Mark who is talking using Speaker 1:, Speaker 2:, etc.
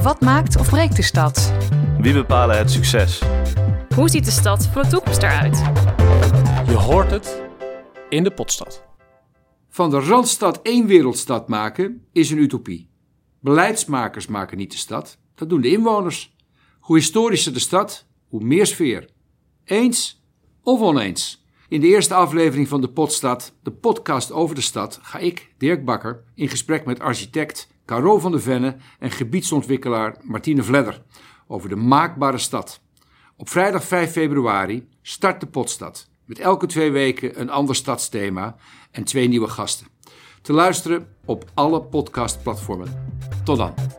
Speaker 1: Wat maakt of breekt de stad?
Speaker 2: Wie bepalen het succes?
Speaker 3: Hoe ziet de stad van de toekomst eruit?
Speaker 4: Je hoort het in de Potstad.
Speaker 5: Van de Randstad één wereldstad maken is een utopie. Beleidsmakers maken niet de stad, dat doen de inwoners. Hoe historischer de stad, hoe meer sfeer. Eens of oneens? In de eerste aflevering van de Potstad, de podcast over de stad, ga ik, Dirk Bakker, in gesprek met architect Caro van de Venne en gebiedsontwikkelaar Martine Vledder over de maakbare stad. Op vrijdag 5 februari start de Potstad. Met elke twee weken een ander stadsthema en twee nieuwe gasten. Te luisteren op alle podcastplatformen. Tot dan.